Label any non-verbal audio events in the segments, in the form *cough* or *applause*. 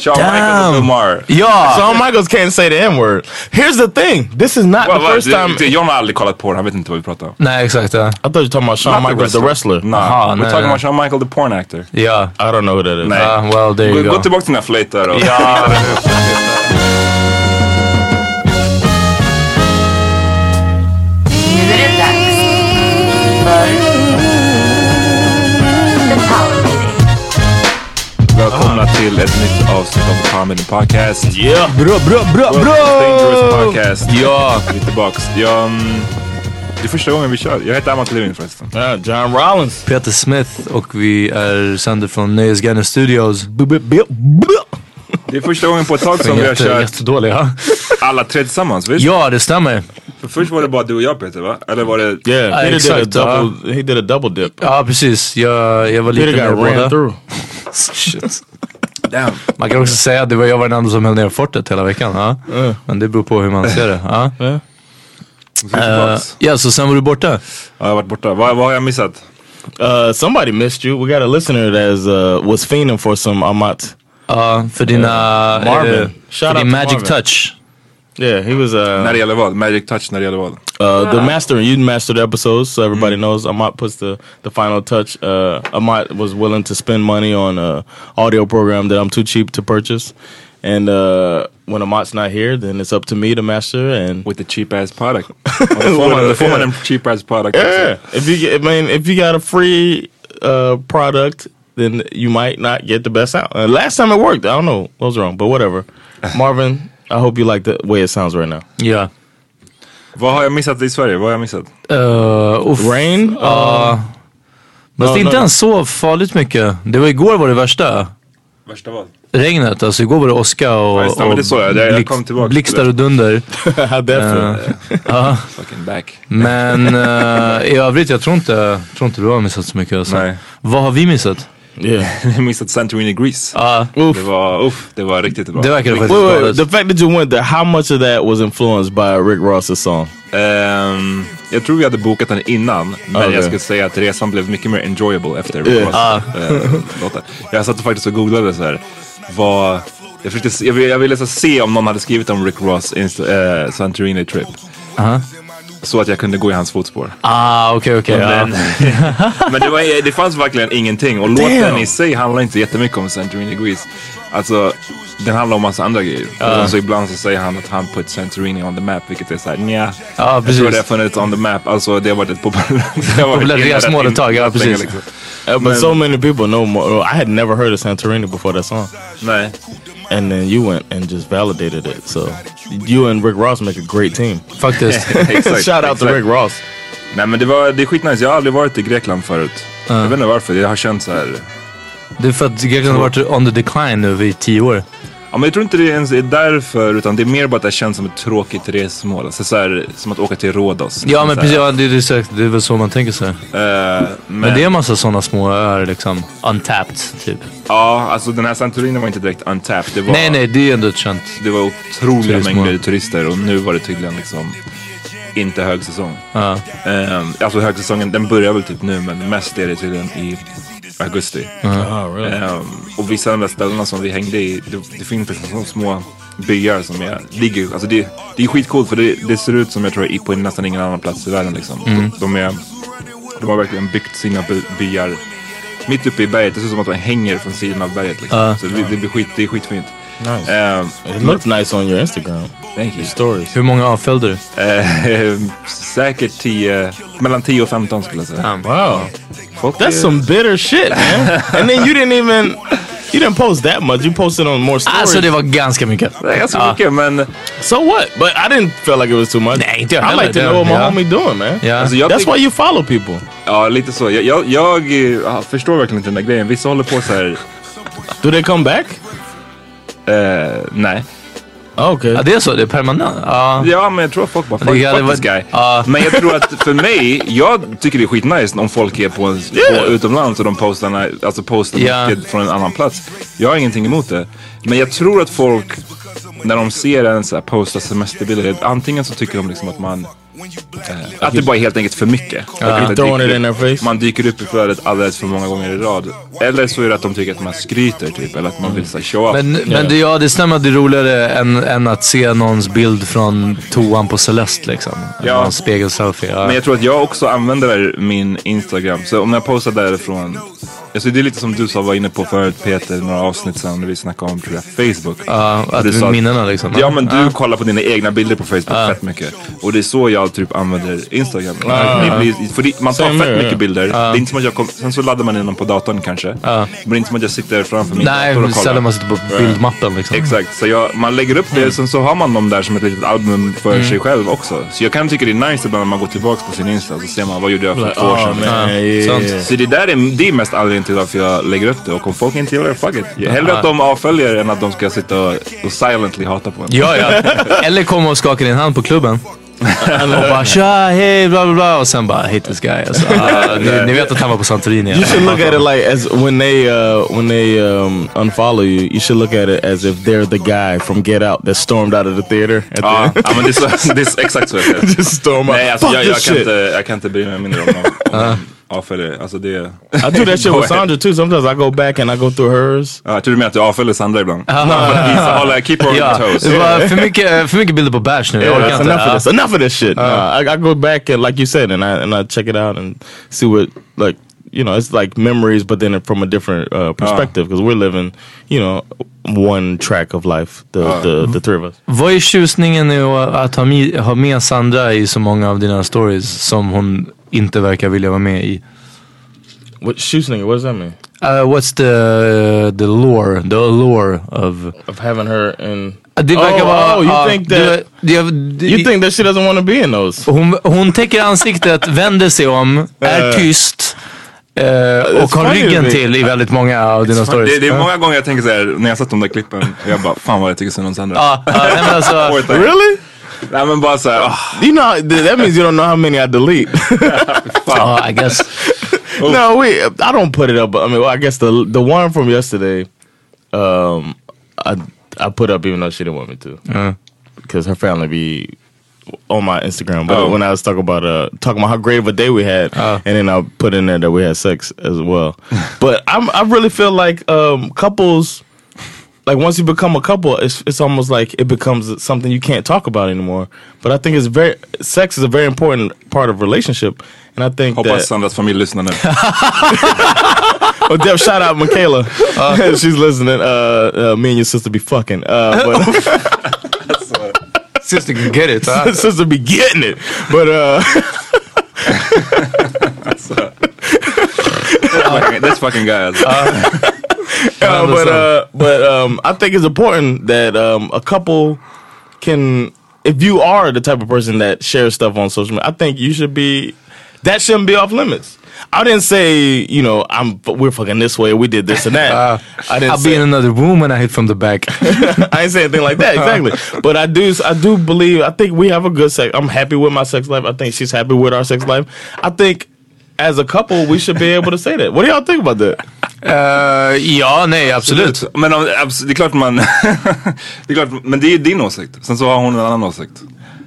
Shawn Michaels och Lamar. Ja! Shawn Michaels can't say the n-word. Here's the thing. This is not Va, the va, first time... det- John har aldrig kollat på den, han vet inte vad vi pratar om. Nej, exakt. Ja. I thought you were talking about Shawn Not the Michaels, the wrestler. Nah, Aha, we're nej, talking nej. about Shawn Michael, the porn actor. ja. I don't know who that is. Nej. Ah, well, there you go. gå tillbaka till dina flöjter och... Ja. *laughs* Välkomna till ett nytt avsnitt av The Meeting Podcast. Yeah. Bra, bra, bra, Dangerous bra! Podcast. Ja. Vi är tillbaks. Jag, mm, det är första gången vi kör. Jag heter Amat Levin förresten. Uh, John Rollins. Peter Smith och vi är sänder från Nöjesguiden Studios. Det är första gången på ett tag som vi har kört jättedåliga. alla tre tillsammans, visst? Ja, det stämmer. För först var det bara du och jag Peter va? Eller var det... Yeah, Uh, Peter did a exact, double. He did a double dip. Ja, precis. Jag, jag var Peter lite med got ran through. Shit. Damn. Man kan också säga att det var jag var den enda som höll ner fortet hela veckan. Ja. Men det beror på hur man ser det. Ja. Yeah. Eh, tillbaks. ja, så sen var du borta? Ja, jag har varit borta. Vad, vad har jag missat? Uh, somebody missed you. We got a listener that is, uh, was fiending for some Amat. Ja, för dina... Marvin. eh, Shout för out din to Magic Marvin. Touch. Yeah, he was uh, När det gäller vad? Magic touch när det gäller vad? uh, the master. You mastered the episodes, so everybody knows. Amat puts the, the final touch. Uh, Amat was willing to spend money on a audio program that I'm too cheap to purchase. And uh, when Amat's not here, then it's up to me to master. And With the cheap ass product. Och då får man, då får man en cheap ass product yeah, if you I mean, if you got a free uh, product then you might not get the best out. Uh, last time it worked, I don't know what was wrong, but whatever. *laughs* Marvin, I hope you like the way it sounds right now. Ja. Vad har jag missat i Sverige? Vad har jag missat? Uh, uff. Rain? Ja. Men Ja, det är inte no. ens så farligt mycket. Det var igår var det värsta. Värsta vad? Regnet, alltså igår var det åska och, Ja, just det, jag. Jag kom tillbaka till blixtar och dunder. *laughs* Ja. Fucking back. Men eh, i övrigt, jag tror inte, tror inte du har missat så mycket. Alltså. Nej. Vad har vi missat? Yeah. Jag har missat Santorini Greece. Ja, Oof. Det var, uff, det var riktigt bra. det verkar Wait, faktiskt wait, the fact that you went there, how much of that was influenced by Rick Ross's song? Ehm, jag tror vi hade bokat den innan, men Okej. jag skulle säga att resan blev mycket mer enjoyable efter Yeah. Rick Ross eh, låten. Jag satt faktiskt och googlade så här. Vad, jag, försökte, jag, ville, jag ville så se om någon hade skrivit om Rick Ross insta, eh, Santorini trip. Aha. Så att jag kunde gå i hans fotspår. Ah, okej, okej. ja. Men, *laughs* men det, var, det fanns verkligen ingenting. Och låten i sig handlar inte jättemycket om Santorini Greece. Alltså, den handlar om massa andra grejer. Alltså, ibland så säger han att han put Santorini on the map, vilket är såhär nja. Ja, Jag tror det har funnits on the map. Alltså det har varit ett *laughs* populärt resmål ett tag, ja, precis. liksom. Uh, but Man- so many people know more. I had never heard of Santorini before that song. Nej. And then you went and just validated it. So you and Rick Ross make a great team. Faktiskt. *laughs* *laughs* Exakt, Shout out to. Rick Ross. Nej men det, var, det är skitnice. Jag har aldrig varit i Grekland förut. Jag vet inte varför. Jag har känt så här. Det är för att Grekland har varit on the decline nu i tio år. Ja, men jag tror inte det ens är därför. Utan det är mer bara att det känns som ett tråkigt resmål. Alltså, så här, som att åka till Rhodos. Ja men Så precis, ja, det, är, säkert- det är väl så man tänker sig. Eh, men, Men det är en massa sådana små öar liksom. Untapped typ. Ja, alltså den här Santorini var inte direkt untapped. Det var, Nej nej, det är ändå ett känt. Det var otroliga mängder turister och nu var det tydligen liksom inte högsäsong. Ja. Um, alltså högsäsongen, den börjar väl typ nu men mest är det tydligen i augusti. Oh, really? Ehm, och vissa av de där ställena som vi hängde i, det, det finns liksom så små byar som är, ligger, alltså det, det är skitcoolt för det, det ser ut som jag tror är på nästan ingen annan plats i världen liksom. Mm. De, är, de har verkligen byggt sina by, byar mitt uppe i berget. Det ser ut som att de hänger från sidan av berget liksom. Ja. Så det, det blir skit, det är skitfint. Nice. Ehm, It looked nice on your Instagram. thank you. Stories. Hur många avföljde du? Eh, säkert 10, mellan 10 och 15 skulle jag säga. Wow. Folk That's är- some bitter shit, man. *laughs* and then you didn't even you didn't post that much. You posted on more stories. Alltså det var ganska mycket. Det är ganska Ja. mycket men so what? But I didn't feel like it was too much. Nej, inte jag I like to know what my ja. homie doing, man. Ja. Alltså, jag That's tyck- why you follow people. ja, lite så. Jag, jag, jag eh, förstår verkligen inte den där grejen. Vissa håller på så här. Do they come back? Eh, nej. Okay. Ja det är så, det är permanent. Ja. Ja men jag tror att folk bara Det fuck, fuck this guy. Ja. Men jag tror att för mig, jag tycker det är skitnice om folk är på, en, Yeah. på utomlands och de postar, alltså postar Ja. mycket från en annan plats. Jag har ingenting emot det. Men jag tror att folk, när de ser en så här posta semesterbilder, antingen så tycker de liksom att man att det bara är helt enkelt för mycket. Throwing dyker it in upp- their face. Man dyker upp i flödet alldeles för många gånger i rad. Eller så är det att de tycker att man skryter typ. Eller att man vill så show up. Men, men det, ja, det stämmer att det är roligare än, än att se någons bild från toan på Celeste liksom. Ja. Någon spegelselfie. Ja. Men jag tror att jag också använder min Instagram. Så om jag postar därifrån. Alltså det är lite som du sa var inne på förut Peter, några avsnitt sedan när vi snackade om tror jag, Facebook. Ja, Och att sa minnena liksom. Ja men du kollar på dina egna bilder på Facebook fett mycket. Och det är så jag typ använder Instagram. Det blir, för det, man tar Same fett mycket bilder. Det är inte som att jag kom, sen så laddar man in dem på datorn kanske. Men det är inte som att jag sitter framför min Nej, dator och kollar. sällan man sitter på bildmappen liksom. Exakt, så jag, man lägger upp det sen så har man dem där som ett litet album för sig själv också. Så jag kan tycka det är nice ibland när man går tillbaka på sin Insta så ser man vad gjorde jag för två år oh sedan. Så det där är, det är mest anledningen till varför jag lägger upp det. Och om folk inte gillar det, fuck it. Hellre att de avföljer än att de ska sitta och, och silently hata på en. Ja, ja. Eller komma och skaka din hand på klubben. och bara tja, hej, bla bla bla. Och sen bara hate this guy. Alltså, ah, ni, ni vet att han var på Santorini. You should look at it like as when they uh, when they um, unfollow you. You should look at it as if they're the guy from Get Out that stormed out of the theater. At the Ja, end. ja men det är, exakt så jag. *laughs* Just storm out. Nej, alltså jag, jag, kan inte, jag kan inte bry mig mindre om någon, om avföljer. Alltså det... I do that shit with. *laughs* Sandra too. Sometimes I go back and I go through hers. Ja, jag tror du menar att du avföljer Sandra ibland? No, but hålla, keep her on Ja, your toes. det var för mycket, för mycket bilder på Bash nu. Jag orkar That's inte. enough of this. Enough of this shit. Nah, I, I go back and like you said, and I and I check it out and see what like you know it's like memories, but then from a different uh, perspective because we're living you know one track of life, the the, the three of us. Vad är tjusningen att att ha med, ha med Sandra i så många av dina stories som hon inte verkar vilja vara med i? What shoe slinger? What does that mean? Uh, what's the the lore, the allure of... Of having her in... Det verkar oh, vara... oh, you ja, think that... det- you think that she doesn't want to be in those? Hon, hon täcker ansiktet, *laughs* vänder sig om, är Eh. tyst eh, och har ryggen till i väldigt många av dina stories. Det, det är många gånger jag tänker så här när jag sett de där klippen. Jag bara, fan vad jag tycker synd om Sandra. Nej, men alltså. *laughs* Really? Nej men bara såhär, oh, You know, that means you don't know how many I delete. *laughs* ja, I guess. no, we. I don't put it up. I mean, well, I guess the the one from yesterday, um, I I put up even though she didn't want me to, because her family be on my Instagram. But Oh. when I was talking about uh talking about how great of a day we had, and then I put in there that we had sex as well. *laughs* but I'm I really feel like um couples. Like once you become a couple, it's it's almost like it becomes something you can't talk about anymore. But I think it's very sex is a very important part of relationship, and I think hoppas that Sandras familj lyssnar nu. Oh, Deb, shout out Michaela. *laughs* She's listening. Uh, uh, me and your sister be fucking. Uh, *laughs* but Sister can get it. huh? *laughs* sister be getting it. But uh, This fucking guy alltså. Uh, but uh, but um, I think it's important that um, a couple can, if you are the type of person that shares stuff on social media, I think you should be. That shouldn't be off limits. I didn't say, you know, I'm we're fucking this way, we did this and that. *laughs* I didn't I'll say, be in another room when I hit from the back. *laughs* I ain't say anything like that exactly. *laughs* but I do I do believe I think we have a good sex. I'm happy with my sex life. I think she's happy with our sex life. I think as a couple we should be able to say that. What do y'all think about that? Eh, ja, nej, absolut. Men om, abs- det är klart man... *laughs* det är klart, men det är din åsikt. Sen så har hon en annan åsikt.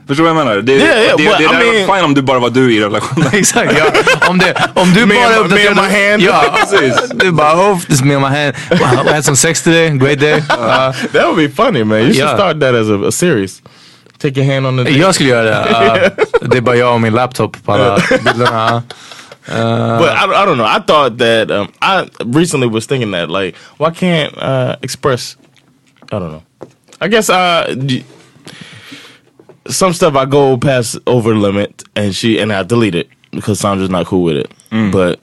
Förstår du vad jag menar? Det, Yeah, yeah, det, det, I det hade mean- varit fine om du bara var du i relationen. *laughs* Exakt, ja. Om, det, om du *laughs* Me bara and my- me and my hand. Ja, Precis. Du bara, oh, this is me on my hand. Wow, I had some sex today, great day. Uh, That would be funny, man. You should Yeah. start that as a, a series. Take your hand on the. dick. jag skulle göra det. Uh, det är bara jag och min laptop på alla bilderna. But I, I don't know. I thought that um, I recently was thinking that like, why can't uh, express? I don't know. I guess uh, some stuff I go past over limit, and she and I delete it because Sandra's not cool with it. But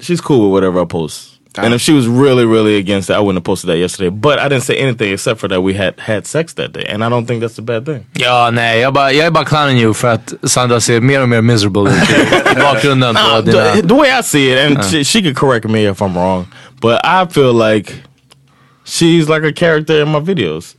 she's cool with whatever I post. And if she was really, really against it, I wouldn't have posted that yesterday. But I didn't say anything except for that we had had sex that day, and I don't think that's a bad thing. Ja, nej, jag, bara, jag är bara clowning you för att Sandra ser mer och mer miserable ut i, i bakgrunden på Uh, dina... the, the way I see it, and she, she could correct me if I'm wrong, but I feel like she's like a character in my videos,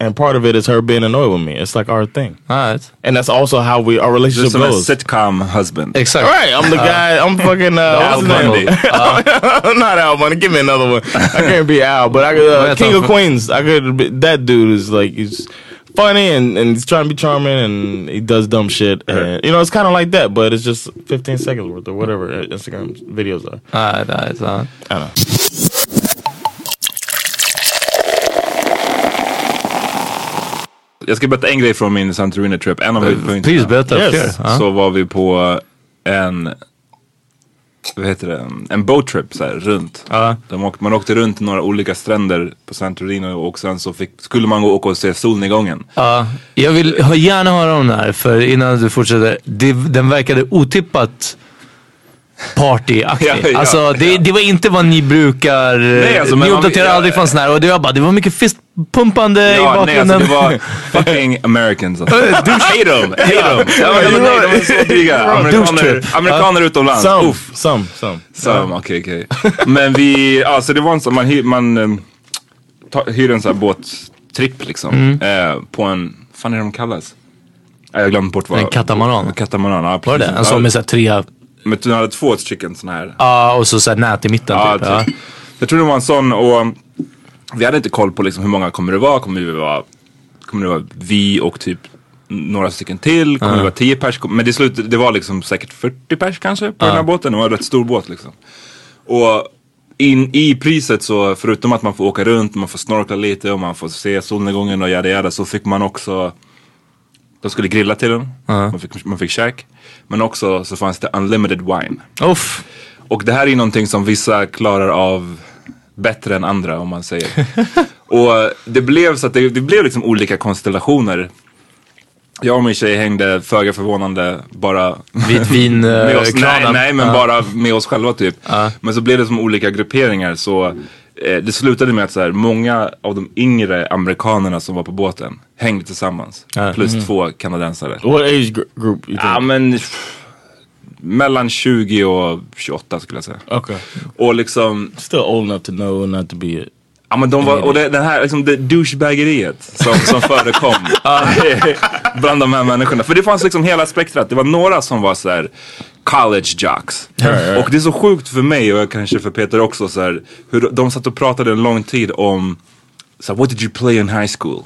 and part of it is her being annoyed with me. It's like our thing, All right. and that's also how we our relationship som en goes. sitcom husband. Exakt. All right, I'm the guy. I'm fucking. Uh, Al what's his name? Bundy. *laughs* not Al Bundy. Give me another one. I can't be Al, but I could. Uh, King of. Queens. I could. Be, that dude is like he's funny and, and he's trying to be charming and he does dumb shit and you know it's kind of like that, but it's just 15 seconds worth or whatever Instagram videos are. All right, all right, all right. I don't know. Jag ska berätta en grej från min Santorini trip. En av höjdpunkterna. Please berätta Yes. Så var vi på en, vad heter det, en boat trip så här, runt. De åkte, man åkte runt till några olika stränder på Santorini och sen så fick, skulle man gå och åka och se solnedgången. Ja, jag vill ha- gärna höra om det här för innan du fortsätter. Det, den verkade otippat *laughs* partyaktig. Ja, ja, alltså det, ja. det var inte vad ni brukar. Nej, alltså, ni uppdaterar aldrig från sån här och det var bara, det var mycket fistpumpande i Ja, nej bakgrunden. alltså det var fucking Americans alltså. *laughs* Hate them, hate them. Ja, men, men, nej, de är så dryga. Amerikaner, amerikaner utomlands. Some, Uff. some, some. Some, okej okej. Men vi, ja så det var en sån, man, hyr, man um, ta, hyr en sån här båttripp liksom. Mm. Eh, på en, fan är de kallas? Nej, jag glömde bort vad. En katamaran. En katamaran, ja Var det precis. det? En sån med så här tre, Men du hade två stycken såna här. ja och så, så här nät i mitten Ja, typ. Ja. typ. Jag tror det var en sån och vi hade inte koll på liksom hur många kommer det vara. Kommer det vara, kommer det vara vi och typ några stycken till? Kommer det vara 10 pers? Men det, slut, det var liksom säkert 40 pers kanske på den här båten. Det var en rätt stor båt liksom. Och in, i priset så förutom att man får åka runt, man får snorkla lite och man får se solnedgången och jada jada så fick man också de skulle grilla till den, man, fick, man fick käk. Men också så fanns det unlimited wine. Uff. Och det här är någonting som vissa klarar av bättre än andra om man säger. *laughs* och det blev så att det, det blev liksom olika konstellationer. Jag och min tjej hängde föga förvånande bara Vitvin *laughs* med eh, oss, nej, nej men Ja. bara med oss själva typ. Ja. Men så blev det som olika grupperingar så eh, det slutade med att så här, många av de yngre amerikanerna som var på båten hängde tillsammans. Ja. Plus två kanadensare. What age gr- group? Ja men pff, mellan 20 och 28 skulle jag säga. okay. Och liksom, Still old enough to know not to be ja men de var, och det, den här liksom det douchebaggeriet som, som förekom *laughs* *laughs* bland de här människorna. För det fanns liksom hela spektrat. Det var några som var så här college jocks. Och det är så sjukt för mig och kanske för Peter också så här, hur de satt och pratade en lång tid om så what did you play in high school?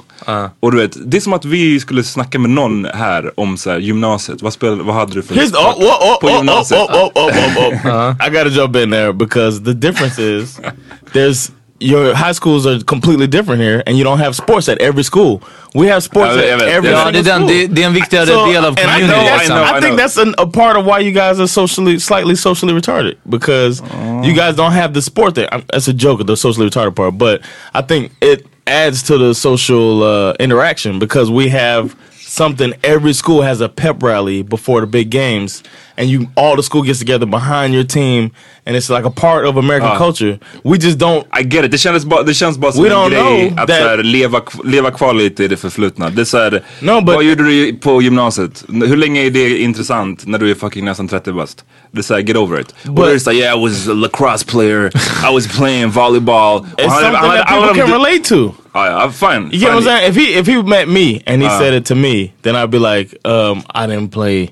Och du vet, det är som att vi skulle snacka med någon här om så här, gymnasiet. Vad, spel, vad hade du för Here's oh, oh, oh, på oh, oh, gymnasiet? oh, oh, oh, oh, oh. *laughs* I gotta jump in there because the difference is *laughs* there's your high schools are completely different here and you don't have sports at every school. We have sports Ja, at every Ja, det är, den, school. det, det är en viktigare So, del av and I think know, that's, I know, I I think that's an, a part of why you guys are socially, slightly socially retarded because you guys don't have the sport there. That's a joke, at the socially retarded part, but I think it adds to the social uh, interaction because we have something. Every school has a pep rally before the big games, and you all the school gets together behind your team, and it's like a part of American Ah. culture. We just don't. I get it, det, kändes bara, det känns bara som We en don't grej know att that- så här, leva, leva kvar lite i det förflutna. Det är så här, No, but- vad gjorde du på gymnasiet? Hur länge är det intressant när du är fucking nästan 30 bast? Det är såhär, get over it. Och är såhär, yeah I was a lacrosse player, I was playing volleyball. Och It's something that people can relate to. Ja, ja, fine. You get what I'm saying? If he if he met me and he said it to me, then I'd be like, um, I didn't play.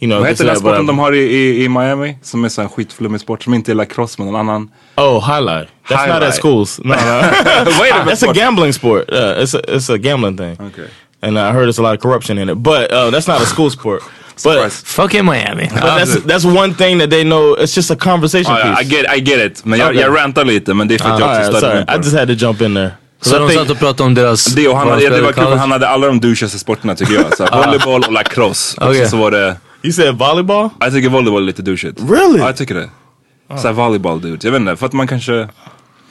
You know, Vad heter den sporten de har i, i, i Miami? Som är så en skitflummig sport som inte är lacrosse men en annan. Oh, highlight. That's not Highlight. at schools. *laughs* No, no. Wait a minute. That's a gambling sport. Uh, it's a it's a gambling thing. Okay. And I heard there's a lot of corruption in it, but uh, that's not a school sport. *laughs* But. Fucking Miami. but that's that's one thing that they know. It's just a conversation Ja, ja, I piece. get, I get it. Men jag, Okay. jag rantar lite men det är för att jag All också right, störde sorry, mig på I just had to jump in there. Så I de satt och pratade om deras... Det, och han, hade, ja, det var kul för han hade alla de douchigaste sporterna tycker jag. Så här, volleyboll och lacrosse. Och Okej. så, så var det, You said volleyball? jag tycker volleyboll är lite douchigt. Really? Ja jag tycker det. Såhär volleyboll dude. Jag vet inte, för att man kanske...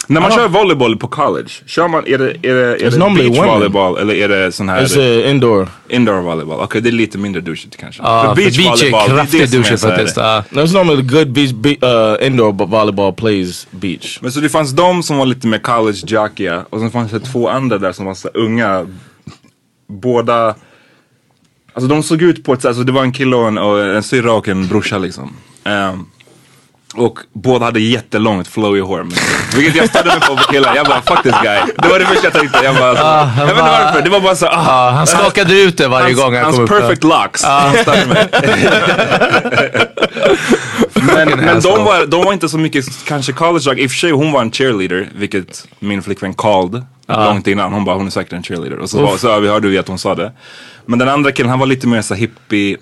När man don't- kör volleyboll på college, kör man, är det, är det, är det normally beach women. volleyboll eller är det sån här It's uh, indoor. indoor volleyboll? Okej det är lite mindre douchigt kanske. Ja, för beach, volleyball, är kraftigt det som är douchigt faktiskt. Ja. No, it's normally good beach, be, uh, indoor volleyball plays beach. Men så det fanns de som var lite mer college jockiga och sen fanns det två andra där som var så unga. Båda, alltså de såg ut på ett sätt, alltså det var en kille och en, och en syrra och en brorsa liksom. Ehm, och båda hade jättelångt flowy hår. Vilket jag störde mig på på killar. Jag bara fuck this guy. Det var det första jag tänkte. Jag bara, alltså, jag vet inte varför. Det var bara så, ah, Ja, han skakade ut det varje hans, gång han hans kom upp. perfect locks. Mig. *laughs* men men de, var, de var inte så mycket kanske college jock. I och för sig hon var en cheerleader, vilket min flickvän called långt innan. Hon bara hon är säkert en cheerleader. Och så, var, så hörde vi att hon sa det. Men den andra killen han var lite mer så hippie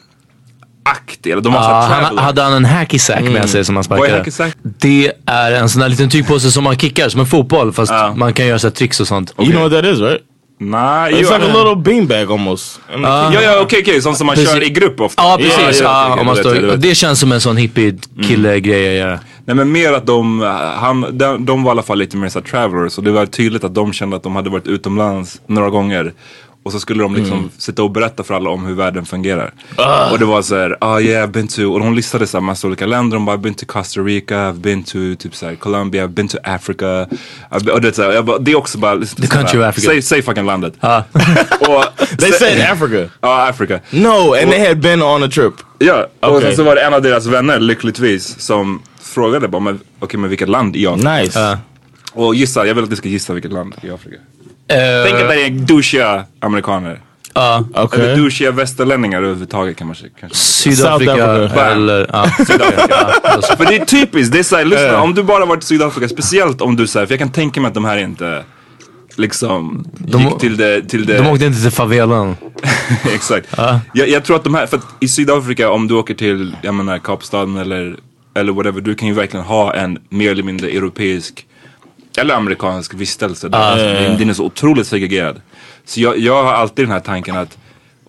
aktig. Eller de Ja, såhär han, hade han en hacky sack med sig som han Vad är sparkade? hacky sack? Det är en sån här liten tygpåse som man kickar som en fotboll fast Ja. man kan göra så här tricks och sånt. You know what that is, right? Nej, It's like a little beanbag almost. And Ja, ja, okej, okej. Sånt som man Precis. kör i grupp ofta. Ja precis, man står, vet, det känns som en sån hippie kille grej att göra. Nej men mer att de, han, de, de var i alla fall lite mer såhär travelers och det var tydligt att de kände att de hade varit utomlands några gånger. Och så skulle de liksom sitta och berätta för alla om hur världen fungerar. Och det var såhär, ah yeah I've been to, och de listade såhär massa olika länder. De bara, I've been to Costa Rica, I've been to typ såhär Colombia, I've been to Africa. Been, och det, är såhär, jag bara, det är också bara, The country of Africa. Säg, säg fucking landet. Ja. *laughs* och, *laughs* they said Africa. Ja, Afrika. No, and they had been on a trip. Ja, och Okej. sen så var det en av deras vänner lyckligtvis som frågade bara, okej men vilket land i Afrika? Nice. Ja. Och gissa, jag vill att ni ska gissa vilket land i Afrika. Eh, Tänk att det är douchiga amerikaner. ja. Okay. Eller douchiga västerlänningar överhuvudtaget kan man säga. Kanske. Sydafrika eller... Ja. Sydafrika. *laughs* För det är typiskt, det är såhär, lyssna om du bara varit i Sydafrika, speciellt om du säger, för jag kan tänka mig att de här inte liksom De- gick till det, till det De åkte inte till favelan. *laughs* Exakt. Jag, jag tror att de här, för att i Sydafrika om du åker till, jag menar Kapstaden eller, eller whatever, du kan ju verkligen ha en mer eller mindre europeisk eller amerikansk vistelse där. Alltså, den, den är så otroligt segregerad. Så jag, jag har alltid den här tanken att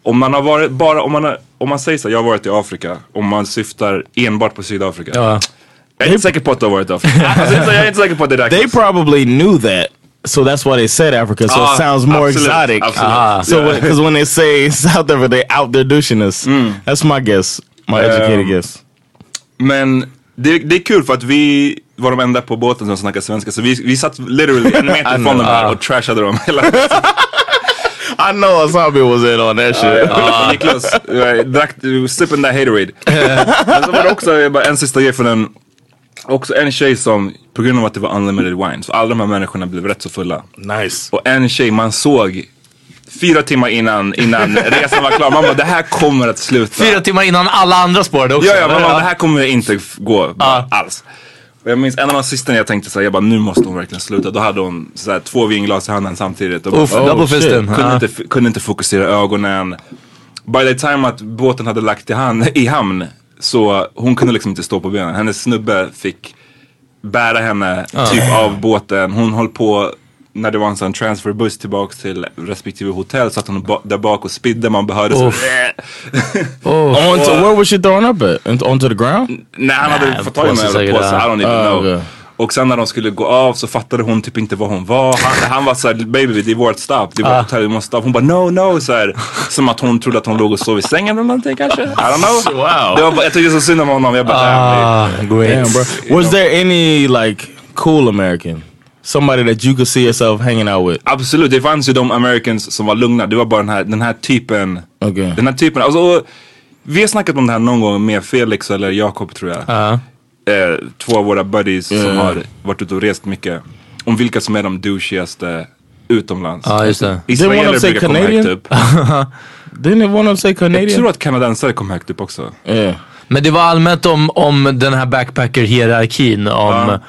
om man har varit bara, om man, har, om man säger så jag har varit i Afrika, om man syftar enbart på Sydafrika. Ja. Jag är inte säker på att du har varit i Afrika. *laughs* alltså, jag är inte säker på att det They räknas. probably knew that So that's why they said Africa. So Ah, it sounds more absolute, exotic. absolute. Ah. So Yeah. when they say South Africa, they out there douching us. That's my guess. My educated Um, guess. Men det, det är kul för att vi var de enda på båten som snackade svenska. Så vi, vi satt literally en meter från dem här och trashade dem hela *laughs* I know Asabi was in on that shit. Ja, Niklas, drack, sipping that haterade. *laughs* Men så var det också bara en sista grej för den. Också en tjej som, på grund av att det var unlimited wine, så alla de här människorna blev rätt så fulla. Nice. Och en tjej man såg fyra timmar innan, innan resan var klar. Man bara, det här kommer att sluta. Fyra timmar innan alla andra spårade också. Ja, ja, man bara, det här kommer inte gå alls. Jag minns en av när jag tänkte såhär, jag bara nu måste hon verkligen sluta. Då hade hon såhär, två vinglas i handen samtidigt. Och Uff, bara, fisten. kunde, inte, kunde inte fokusera ögonen. By the time att båten hade lagt i, hand, i hamn så hon kunde liksom inte stå på benen. Hennes snubbe fick bära henne typ av båten. Hon höll på när det var en sån transferbuss tillbaks till respektive hotell satt hon ba- där bak och spidde. Man behörde så. Oh. On to, where was she throwing up at? Into, onto the ground? Nej han hade fått tag i påse någon säkert, jävla påse, I don't even Ah, know. okej. Och sen när de skulle gå av så fattade hon typ inte var hon var. Han, han var såhär, baby det är vårt stopp, det är Ah. vårt hotell, vi måste av. Hon bara no no såhär. Som att hon trodde att hon låg och sov i sängen eller någonting kanske. I don't know. Wow. Det var, bara- jag tyckte så synd om honom. Jag bara, Ah. Damn, bro. Was there any like cool American? Somebody that you could see yourself hanging out with? Absolut, det fanns ju de Americans som var lugna. Det var bara den här, den här typen. Okej. Den här typen. Alltså, vi har snackat om det här någon gång med Felix eller Jakob tror jag. Ja. Eh, två av våra buddies som Mm. har varit ute och rest mycket. Om vilka som är de douchigaste utomlands. Ja, just det. Israeler brukar komma högt upp. *laughs* Didn't one of say Jag Canadian? tror att kanadensare kom högt upp också. Yeah. Men det var allmänt om, om den här backpacker-hierarkin. Om Ja.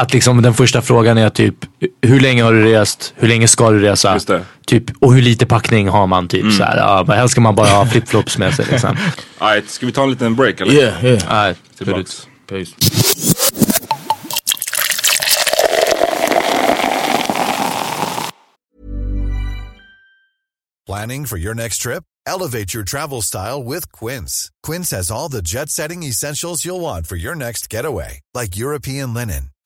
Att liksom den första frågan är typ hur länge har du rest? Hur länge ska du resa? Just det. Typ, och hur lite packning har man? Typ så här, ja, helst ska man bara ha flipflops med sig. Liksom. *laughs* Alright, ska vi ta en liten break eller? Yeah, yeah. Nej, Tillbaks. Peace. Planning for your next trip? Elevate your travel style with Quince. Quince has all the jet setting essentials you'll want for your next getaway, like European linen,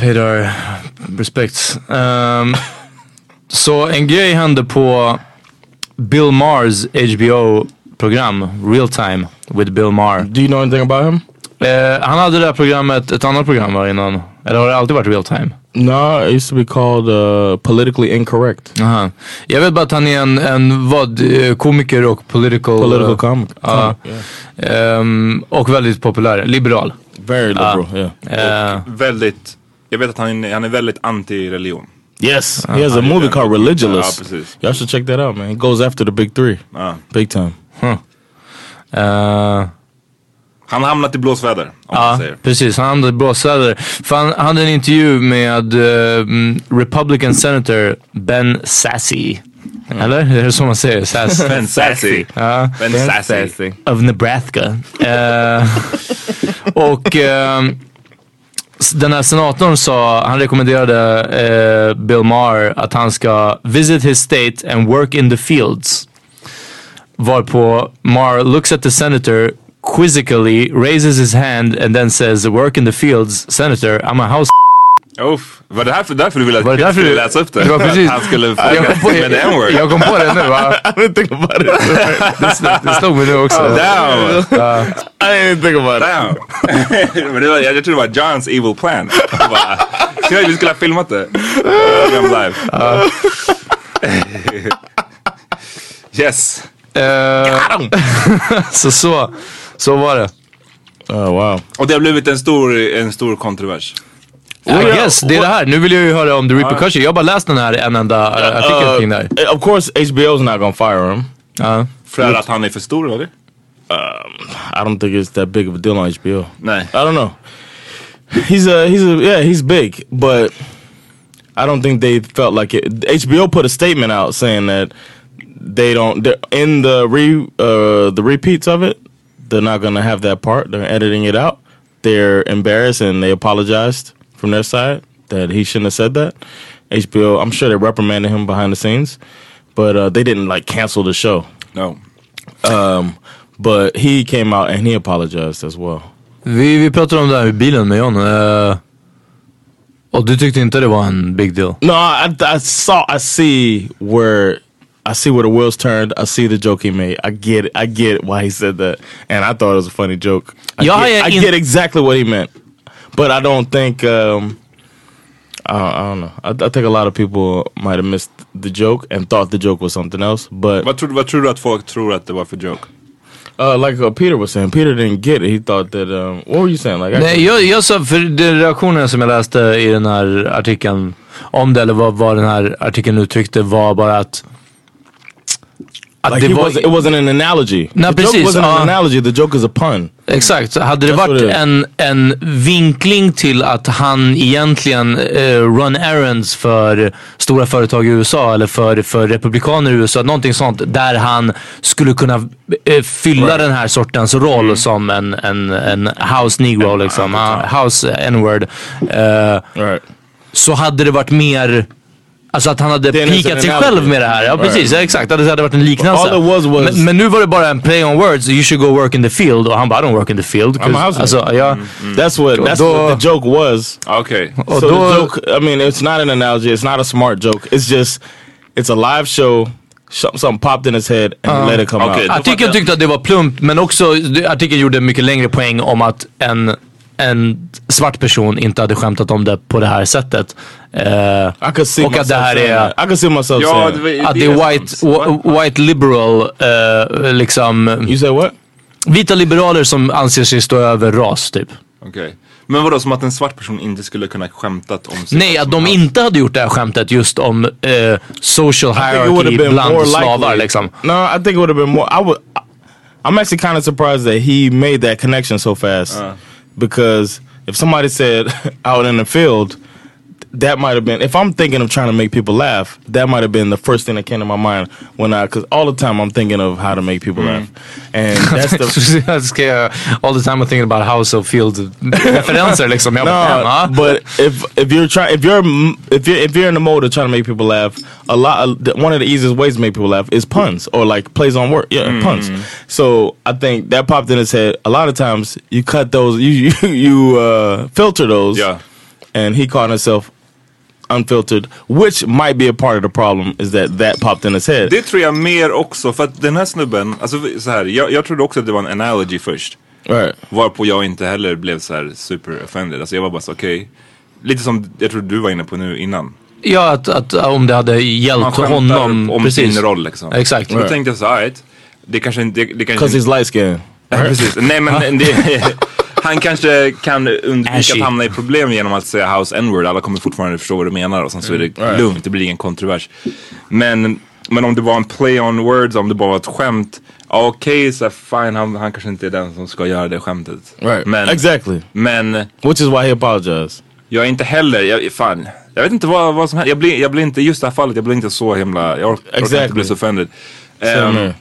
Paid our respects. Ehm, så en grej hände på Bill Maher's HBO-program, Real Time with Bill Maher. Do you know anything about him? Eh, han hade det här programmet, ett annat program var innan. Eller har det alltid varit Real Time? No, it used to be called uh, Politically Incorrect. Aha. Jag vet bara att han är en, en vad, eh, komiker och political... Political eh, comic. Ja. Ehm, och väldigt populär, liberal. Very liberal, yeah. Väldigt, jag vet att han är, han är väldigt anti-religion. Yes, he has a movie called precis. Y'all should check that out, man. He goes after the big three. Big time. eh, Han har hamnat i blåsväder, om man Ja, säger. precis. Han hamnade i blåsväder. För han hade en intervju med mm, Republican Senator Ben Sassy. Eller? Är det så man säger? Sass. Ben Sassy. Ja. Ben Sassy. Of Nebraska. Eh, *laughs* och s- den här senatorn sa, han rekommenderade eh, Bill Maher att han ska visit his state and work in the fields. Varpå Maher looks at the senator quizzically, raises his hand and then says work in the fields, senator, I'm a house Uff, var det här för, därför du ville att Var jag därför skulle du- läsa upp det? Det var precis- han skulle fråga med n-word? jag kom på det nu va? I didn't think about it. Det, sl- det slog mig nu också. Damn! I didn't think about it. Damn! Men det var, jag, jag trodde det var Johns evil plan. Bara, "Ska vi skulle ha filmat det. I'm live. yes. Eh, *laughs* så, så, så var det. Oh wow. Och det har blivit en stor, en stor kontrovers. I guess, det är det här. Nu vill jag ju höra om the repercussion. Jag har bara läst den här en enda uh, artikel kring det här. Uh, of course, HBO's not gonna fire him. Ja. För att han är för stor eller? I don't think it's that big of a deal on HBO. Nej. I don't know. He's a he's a yeah he's big, but I don't think they felt like it. HBO put a statement out saying that they don't in the re uh the repeats of it. They're not gonna have that part. They're editing it out. They're embarrassed and they apologized from their side that he shouldn't have said that. HBO, I'm sure they reprimanded him behind the scenes, but uh, they didn't like cancel the show. No. Um, but he came out and he apologized as well. Vi, vi pratade om det här i bilen med John. eh, och du tyckte inte det var en big deal? No, I, I saw, I see where, I see where the wheels turned. I see the joke he made. I get it. I get why he said that, and I thought it was a funny joke. I, Ja, get, I get exactly what he meant, but I don't think. Um, I, don't, I don't know. I, I think a lot of people might have missed the joke and thought the joke was something else. But Vad tror, vad tror du att folk tror att det var för joke? uh, like uh, Peter was saying, Peter didn't get it. He thought that. Um, what were you saying? Like, I- Nej, jag, jag sa, för de reaktionen som jag läste i den här artikeln om det, eller vad, vad den här artikeln uttryckte var bara att... like det var, was, it wasn't an analogy. Nej, the joke precis, wasn't ja. an analogy. The joke is a pun. Exakt, så hade det That's varit en, en vinkling till att han egentligen eh, run errands för stora företag i USA eller för, för republikaner i USA, någonting sånt där han skulle kunna eh, fylla den här sortens roll Mm. som en, en, en house negro liksom, uh, house n-word. Eh, Right. så hade det varit mer Alltså att han hade pikat sig en själv med det här. Ja Right. precis, ja, exakt. Det hade varit en liknelse. All it was was- men, men nu var det bara en play on words. You should go work in the field. Och han bara I don't work in the field. I'm a 'cause- house alltså, ja, That's what that's Då- what the joke was. Och so då, the joke, I mean, it's not an analogy. It's not a smart joke. It's just, it's a live show. Something, popped in his head and let it come Okay. out. Artikeln tyckte att det var plumpt men också artikeln gjorde mycket längre poäng om att en, en svart person inte hade skämtat om det på det här sättet. See och att det här är... I could see myself Ja, det, var- Att det är white, white liberal, eh, liksom, You said what? vita liberaler som anser sig stå över ras typ. Okej. Men vadå, som att en svart person inte skulle kunna skämtat om sig Nej, att de house? inte hade gjort det här skämtet just om eh, social hierarchy bland slavar liksom. No, I think it would have been more. I would. I'm actually kind of surprised that he made that connection so fast. Because if somebody said *laughs* out in the field, that might have been. If I'm thinking of trying to make people laugh, that might have been the first thing that came to my mind when I. Because all the time I'm thinking of how to make people laugh, and *laughs* that's the. *laughs* Jag ska all the time I'm thinking about how of field referenser liksom. Jag bara, No, "Ah." but if if you're trying if you're if you're if you're in the mode of trying to make people laugh, a lot of, the- one of the easiest ways to make people laugh is puns or like plays on word. Yeah, puns. So I think that popped in his head. A lot of times you cut those, you *laughs* you, you uh, filter those, Yeah and he caught himself unfiltered, which might be a part of the problem. Is that that popped in his head? Det tror jag mer också för att den här snubben, alltså så här, jag, jag trodde också att det var en analogy först. right. Varpå jag inte heller blev så här super offended. Alltså jag var bara så okej. Lite som jag tror du var inne på nu innan. Ja, att, att om det hade Man hjälpt skämtar honom. om precis. sin roll liksom. Exakt. Då tänkte jag så här, alright. Det kanske inte, det, det kanske Because he's light skinned. Ja, precis. Nej men *laughs* det, *laughs* han kanske kan undvika Ashy. att hamna i problem genom att säga house n-word. Alla kommer fortfarande förstå vad du menar och sen så är det lugnt, det blir ingen kontrovers. Men, men om det var en play on words, om det bara var ett skämt. ja, Okej, så här, fine, han, han kanske inte är den som ska göra det skämtet. Right. Men, exactly. men Which is why he apologized. jag är inte heller, jag, fan. Jag vet inte vad, vad som händer. Jag blir, jag blir inte, just det här fallet, jag blir inte så himla, jag orkar orkar inte Exactly. bli så offended. Here.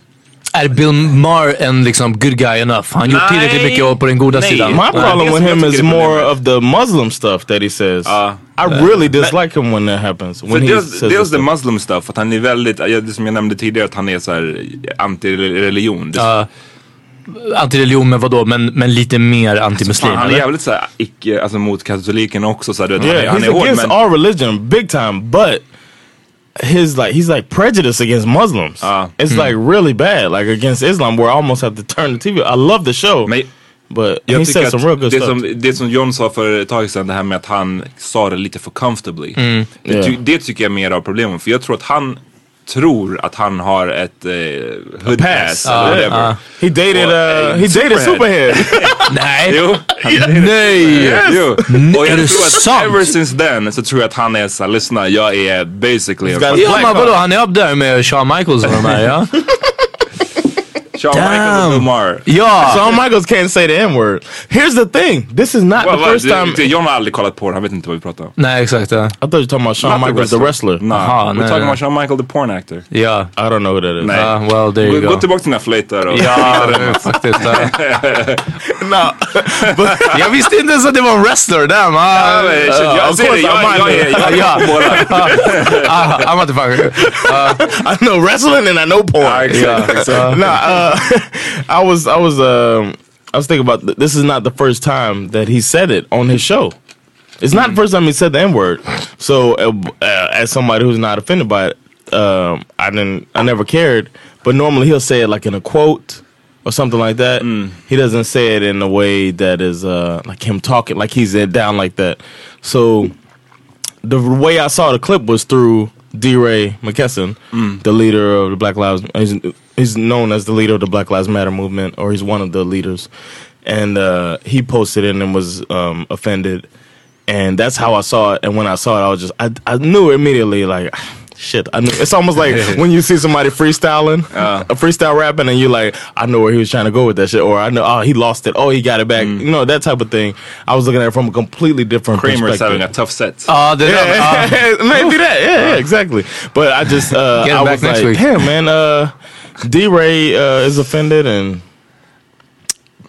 Är Bill Maher en liksom good guy enough? Han gjort tillräckligt mycket på den goda Nej. sidan? My problem with him is more of the Muslim stuff that he says. Ja. I really dislike him when that happens. When he dels, dels the stuff. muslim stuff, att han är väldigt, det som jag nämnde tidigare, att han är så här anti-religion. Ja. Antireligion men vadå? Men, men lite mer antimuslim Fan, han är jävligt såhär icke, alltså mot katolikerna också. Så här, du vet, han, är, Yeah, han he's är hård against men... our religion big time, but his like he's like prejudiced against Muslims. Ah. it's Hmm. like really bad, like against Islam, where I almost have to turn the TV. I love the show, Men but jag he said some real good det, stuff. som, det som John sa för ett tag sedan, det här med att han sa det lite för comfortably. Mm. Det, Yeah. det tycker jag är mer av problemet. För jag tror att han tror att han har ett eh, hood pass. Ah, eller whatever. ah. he dated Och, uh, he dated Superhead. Superhead. *laughs* Nej! Jo, Nej! jo. Och jag tror att sant? ever since then så tror jag att han är såhär, lyssna jag är basically Ja men vadå, han är upp där med Shawn Michaels och de här ja? *laughs* Shawn Michaels och Bill Maher. Ja! Shawn Michaels can't say the N word. Here's the thing. This is not Well, the well, first det- det- time. John har aldrig kollat på det, han vet inte vad vi pratar om. Nej exakt ja. I thought you were talking about Shawn Not the Michaels, the wrestler. No, Aha, we're nej, talking nej. about Shawn Michael, the porn actor. Ja. I don't know who that is. Nej. Ja, well there you Gå, go. gå tillbaka till Netflix där och Ja, faktiskt. Ja. no, Jag visste inte ens att det var en wrestler. Damn. Ja, Ah, jag of ser det, course jag, I jag, mind jag, it. jag, jag, Ja. båda. ah, I'm a motherfucker. *laughs* I know wrestling and I know porn. Ja, exakt, exakt. nah, uh, *laughs* I was, I was, um, I was thinking about th- this. Is not the first time that he said it on his show. It's not the first time he said the N word. So, uh, uh, as somebody who's not offended by it, um, I didn't, I never cared. But normally he'll say it like in a quote or something like that. He doesn't say it in a way that is uh, like him talking, like he's down like that. So the way I saw the clip was through D. Ray McKesson, the leader of the Black Lives. He's, he's known as the leader of the Black Lives Matter movement, or he's one of the leaders. And uh, he posted it and was um, offended, and that's how I saw it. And when I saw it, I was just I, I knew immediately like. *sighs* Shit, I knew. It's almost like *laughs* when you see somebody freestyling, a freestyle rapping, and you're like, I know where he was trying to go with that shit, or I know, oh, he lost it, oh, he got it back, you know, that type of thing. I was looking at it from a completely different Kramer's perspective. having a tough set. Ja, det där. ah. Yeah, maybe *laughs* that. Yeah, yeah, exactly. But I just, uh, Get I back was next like, week. damn, man. Uh, *laughs* D. Ray uh, is offended, and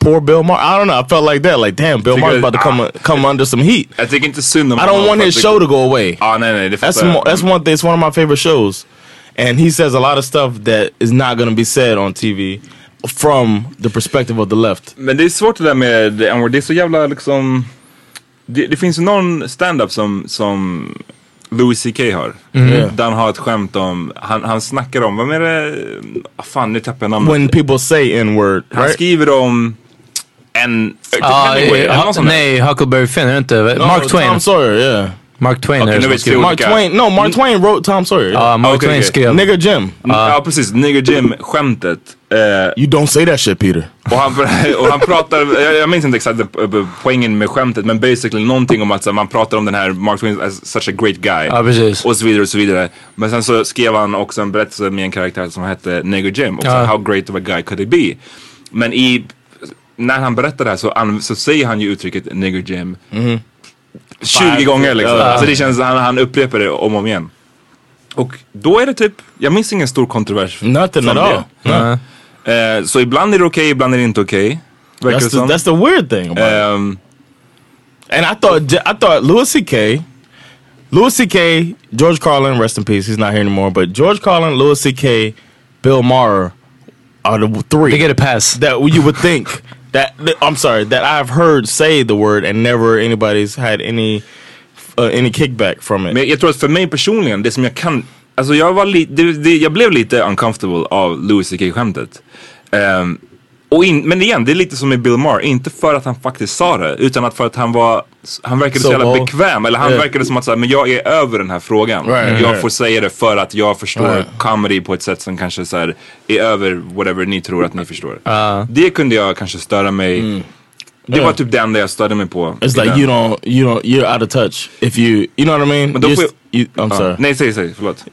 poor Bill Maher. I don't know. I felt like that. Like, damn, Bill Maher's about to come come under some heat. Jag tycker inte synd om I don't honom want för his att show to go away. Ja, nej, nej, det That's fattar jag. mo- that's one thing. It's one of my favorite shows, and he says a lot of stuff that is not going to be said on TV from the perspective of the left. Men det är svårt det där med N-word. Det är så jävla liksom... Det, det finns ju någon stand-up som, som Louis CK har. Mm. Där han har ett skämt om, han, han snackar om, vad är det? Ah, fan nu tappar jag namnet. When people say N word, Han right? skriver om en... Ah, eh, någon sån där. nej, Huckleberry Finn är det inte? No, Mark Twain. Tom Sawyer, yeah. Mark Twain Okej, är det som. Mark Twain. No, Mark Twain wrote Tom Sawyer. Ja, Mark Okej, Twain skrev. Nigger Jim. Ja precis, Nigger Jim skämtet. Eh, You don't say that shit, Peter. och, han, och han pratar, *laughs* jag, jag minns inte exakt poängen med skämtet men basically någonting om att så, man pratar om den här Mark Twain as such a great guy. Ja, precis. Och så vidare och så vidare. Men sen så skrev han också en berättelse med en karaktär som hette Nigger Jim. Och så, how great of a guy could he be? Men i, när han berättar det här så, så säger han ju uttrycket Nigger Jim 20 Five- gånger liksom. Ja. Alltså det känns, han, han upprepar det om och om igen. Och då är det typ, jag minns ingen stor kontrovers. Nothing at all. Eh, så ibland är det okej, ibland är det inte okej. Verkar That's the, that's the weird thing about it. Ehm, And I thought I thought Louis C.K. Louis C.K. George Carlin, rest in peace. He's not here anymore. But George Carlin, Louis C.K., Bill Maher are the three They get a pass. that you would think that that- I'm sorry that I've heard say the word and never anybody's had any uh, any kickback from it. Men jag tror att för mig personligen, det som jag kan, alltså jag var lite, jag blev lite uncomfortable av Louis CK skämtet. Ehm, och in, men igen, det är lite som med Bill Maher, inte för att han faktiskt sa det, utan att för att han var, han verkade så, Så jävla bekväm, eller han Yeah. verkade som att säga, men jag är över den här frågan. Right, jag right. får säga det för att jag förstår Right. comedy på ett sätt som kanske så här, är över whatever ni tror att ni förstår. Det kunde jag kanske störa mig, det var Yeah. typ det enda jag störde mig på. It's like you don't you don't you're out of touch if you you know what I mean. Men då får st- you, I'm Ja. sorry. Nej, säg, säg, förlåt.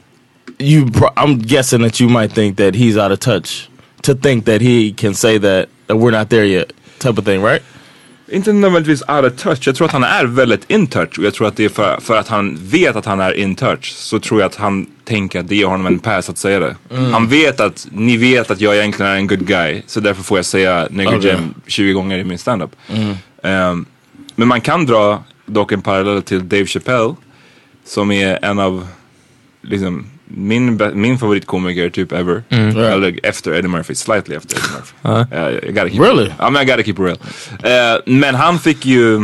you I'm guessing that you might think that he's out of touch to think that he can say that, that we're not there yet type of thing, right? Inte nödvändigtvis out of touch. Jag tror att han är väldigt in touch och jag tror att det är för, för att han vet att han är in touch så tror jag att han tänker att det ger honom en pass att säga det. Mm. Han vet att ni vet att jag egentligen är en good guy så därför får jag säga nigger Okej. jam 20 gånger i min standup. Mm. Ehm, men man kan dra dock en parallell till Dave Chappelle som är en av liksom min, min favoritkomiker typ ever. Mm. Yeah. Eller efter Eddie Murphy, slightly efter Eddie Murphy. Ja. Uh, I gotta keep Really? Ja men I gotta keep it real. Eh, men han fick ju,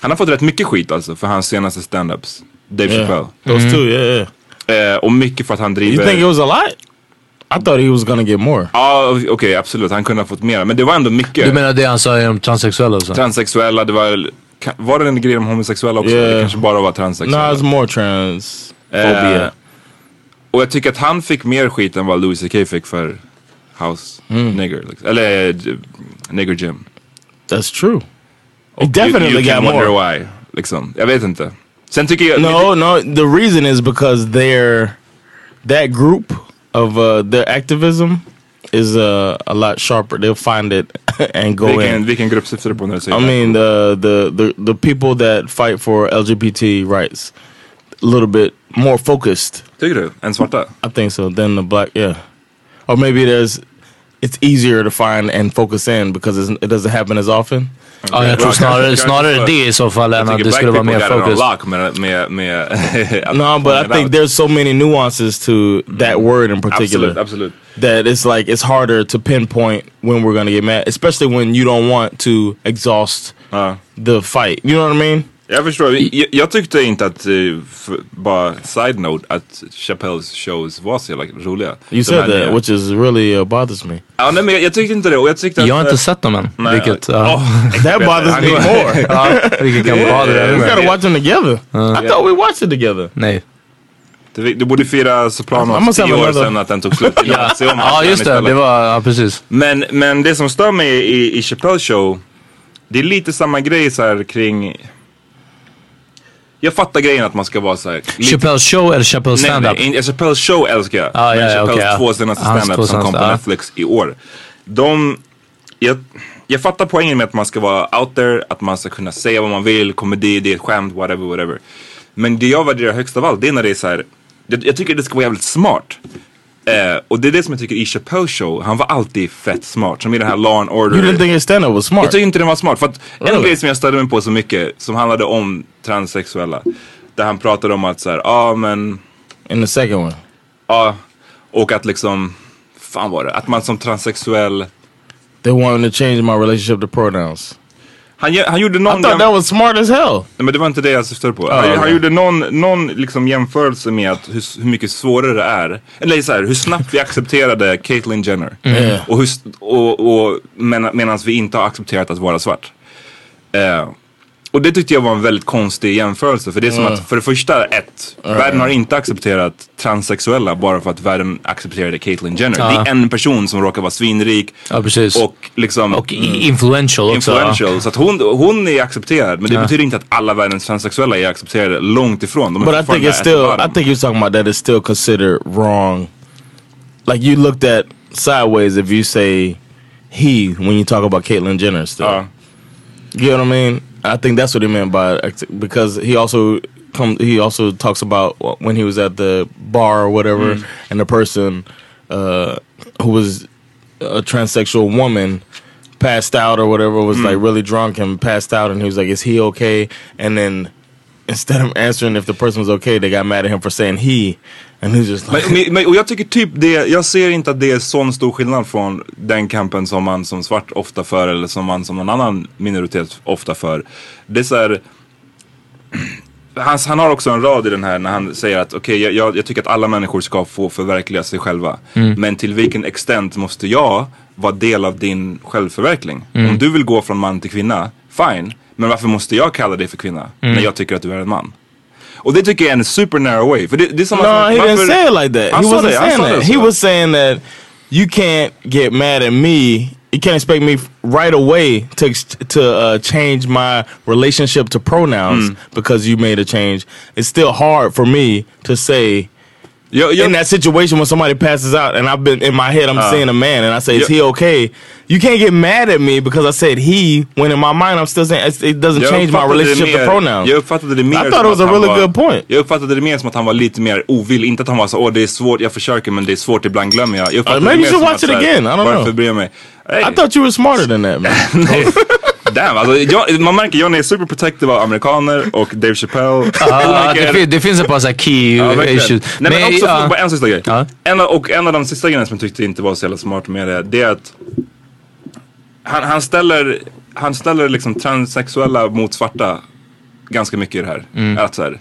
han har fått rätt mycket skit alltså för hans senaste standups. Dave Yeah. Chappelle. Those two, yeah, yeah. Eh, och mycket för att han driver... You think it was a lot? I thought he was gonna get more. Ja okej absolut, han kunde ha fått mer. Men det var ändå mycket. Du menar det han sa om transsexuella och så? Transsexuella, det var, var det en grej om homosexuella också? Yeah. Det kanske bara var No, transsexuella. it's more transphobia. Eh, och jag tycker att han fick mer skit än vad Louis CK fick för House Mm. Nigger. Liksom. Eller eh, Nigger Jim. That's true. He Och definitely you, you got more. why. Liksom. Jag vet inte. Sen tycker jag... No, no. The reason is because they're that group of uh, their activism is uh, a lot sharper. They'll find it *laughs* and go vilken, in. vilken grupp syftar du på när du säger I mean the, the the the people that fight for LGBT rights, a little bit more focused. Tycker du? Än svarta? I think so. Then the black, yeah. Or maybe there's it's easier to find and focus in because it's, it doesn't happen as often. Ja, jag tror snarare, snarare det i så fall än att det skulle vara mer fokus. Lock med, med, med *laughs* No, but I think there's so many nuances to mm-hmm. that word in particular. Absolut, absolut. That it's like it's harder to pinpoint when we're gonna get mad, especially when you don't want to exhaust ah. the fight. You know what I mean? Jag förstår. Jag, jag tyckte inte att, eh, f- bara side note, att Chappelles shows var så jävla roliga. You said that, nya. which is really uh, bothers me. Ja, nej, men jag, jag tyckte inte det. Och jag, tyckte Jag har att, inte eh, sett dem än. Nej, vilket, ja. Oh, *laughs* That bothers me *laughs* more. ja, vilket kan *laughs* bother We gotta watch them together. I thought we watched it together. Nej. Du, du borde fira Sopranos tio år another- sedan att den tog slut. Ja, Se om ja just det. Det var, ja precis. Men, men det som stör mig i, i Chappelle show, det är lite samma grej så här kring... Jag fattar grejen att man ska vara så här... lite- Chappelle show eller Chappelle Nej, stand-up? nej, in- Chappelles show älskar jag. Ah, men ja, Chappelles ja. två senaste stand-up som kom på. Netflix i år. De... Jag, jag fattar poängen med att man ska vara out there, att man ska kunna säga vad man vill, komedi, det är ett skämt, whatever, whatever. Men det jag värderar högst av allt, det är när det är så här. Jag, jag tycker det ska vara jävligt smart. Eh, och det är det som jag tycker i Chappelles show, han var alltid fett smart. Som i den här Law and Order. You didn't think his stand-up was smart? Jag tycker inte den var smart. För att en Really? grej som jag störde mig på så mycket, som handlade om transsexuella. Där han pratade om att så här, ja ah, men... In the second one? Ja, och att liksom, fan var det, att man som transsexuell... They wanted to change my relationship to pronouns. Han, han gjorde någon... I thought that was smart as hell. Nej, men det var inte det jag syftade på. Ah, han, han gjorde någon, någon liksom jämförelse med att hur, hur mycket svårare det är. Eller så här, hur snabbt vi accepterade Caitlyn Jenner. Mm. Och, hur, och, och medan vi inte har accepterat att vara svart. Eh, och det tyckte jag var en väldigt konstig jämförelse. För det är som Mm. att, för det första, ett, världen har inte accepterat transsexuella bara för att världen accepterade Caitlyn Jenner. Ja. Det är en person som råkar vara svinrik. Ja. Och liksom... Och i- influential också. Influential. Så att hon, hon är accepterad. Men det Ja. betyder inte att alla världens transsexuella är accepterade. Långt ifrån. De är But I think it's still. I think you're talking about that. It's still considered wrong. Like you looked at sideways if you say he when you talk about Caitlyn Jenner. Still, Uh. you know what I mean? I think that's what he meant by it because he also come. He also talks about when he was at the bar or whatever, Mm. and the person uh, who was a transsexual woman passed out or whatever was like really drunk and passed out and he was like is he okay and then instead of answering if the person was okay they got mad at him for saying he and he's just like Men, men, men, och jag tycker typ det, jag ser inte att det är sån stor skillnad från den kampen som man som svart ofta för eller som man som någon annan minoritet ofta för. Det är så här, *clears throat* han, han har också en rad i den här när han säger att okej jag, jag, jag tycker att alla människor ska få förverkliga sig själva. Men till vilken extent måste jag vara del av din självförverkling? Om du vill gå från man till kvinna, fine. Men varför måste jag kalla dig för kvinna när jag tycker att du är en man? Och det tycker jag är en super narrow way. För det, det är som no he didn't say it like that. He wasn't saying sa that. he was saying that you can't get mad at me. You can't expect me right away to to uh, change my relationship to pronouns Mm. because you made a change. It's still hard for me to say Jag- jag- in that situation when somebody passes out and I've been in my head I'm Uh. seeing a man and I say is Jag- he okay? You can't get mad at me because I said he when in my mind I'm still saying it doesn't Jag change my relationship mer- to pronouns. Jag uppfattade det mer I thought it was a really var, good point. Jag uppfattade det mer som att han var lite mer ovillig. Inte att han var så, åh det är svårt, jag försöker men det är svårt, ibland glömmer jag. jag uppfattade maybe you should watch it again. I don't Varför know. bryr jag mig? Hey. I thought you were smarter than that man. *laughs* Damn, alltså, jag, man märker Johnny är super protective av amerikaner och Dave Chappelle. Komiker. det, fin- det finns ett par så key Ja, issues. Nej, men, också, ja. bara en sista grej. Ja. En, och en av de sista grejerna som jag tyckte inte var så jävla smart med det, det är att han, han ställer, han ställer liksom transsexuella mot svarta ganska mycket i det här. Mm. Att så här,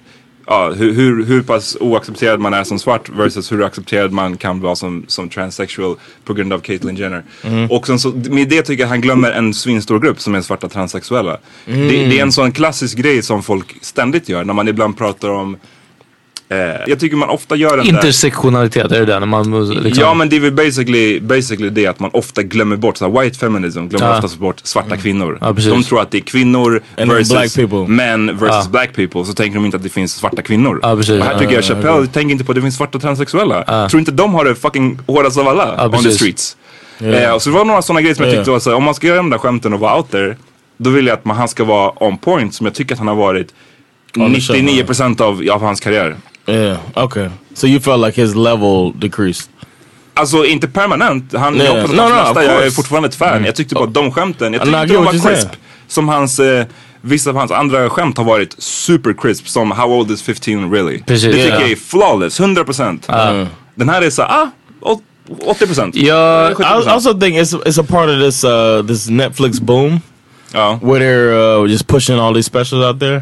ja, hur, hur, hur pass oaccepterad man är som svart versus hur accepterad man kan vara som, som transsexual på grund av Caitlyn Jenner. Mm. Och sen så, med det tycker jag han glömmer en svinstor grupp som är svarta transsexuella. Mm. Det, det är en sån klassisk grej som folk ständigt gör när man ibland pratar om jag tycker man ofta gör den där Intersektionalitet, är det det? När man liksom... Ja men det är väl basically, basically det att man ofta glömmer bort, så här, white feminism glömmer Ja. oftast bort svarta kvinnor. Ja, precis. de tror att det är kvinnor And versus black people. män versus Ja. black people. Så tänker de inte att det finns svarta kvinnor. Precis. och här tycker Ja, jag ja, Chappelle ja. tänker inte på att det finns svarta transsexuella. Tror inte de har det fucking hårdast av alla on the streets. Eh, och så det var några sådana grejer som jag Yeah. tyckte var så här, om man ska göra de där skämten och vara out there. Då vill jag att man, han ska vara on point som jag tycker att han har varit On the show, 99% av, av hans karriär. Yeah, okay. So you felt like his level decreased. Alltså inte permanent. Han, Nej. jag, No, no, nästa, jag är course. fortfarande ett fan. Jag tyckte bara att de skämten, jag Mm. I tyckte de var crisp. saying. Som hans, eh, vissa av hans andra skämt har varit super crisp. Som How old is 15 really? Precis, det tycker ja. jag är flawless, 100%. Den här är så, ah, åt- 80%. Ja, I 70%. also think it's it's a part of this uh this Netflix boom ja. where they're uh, just pushing all these specials out there,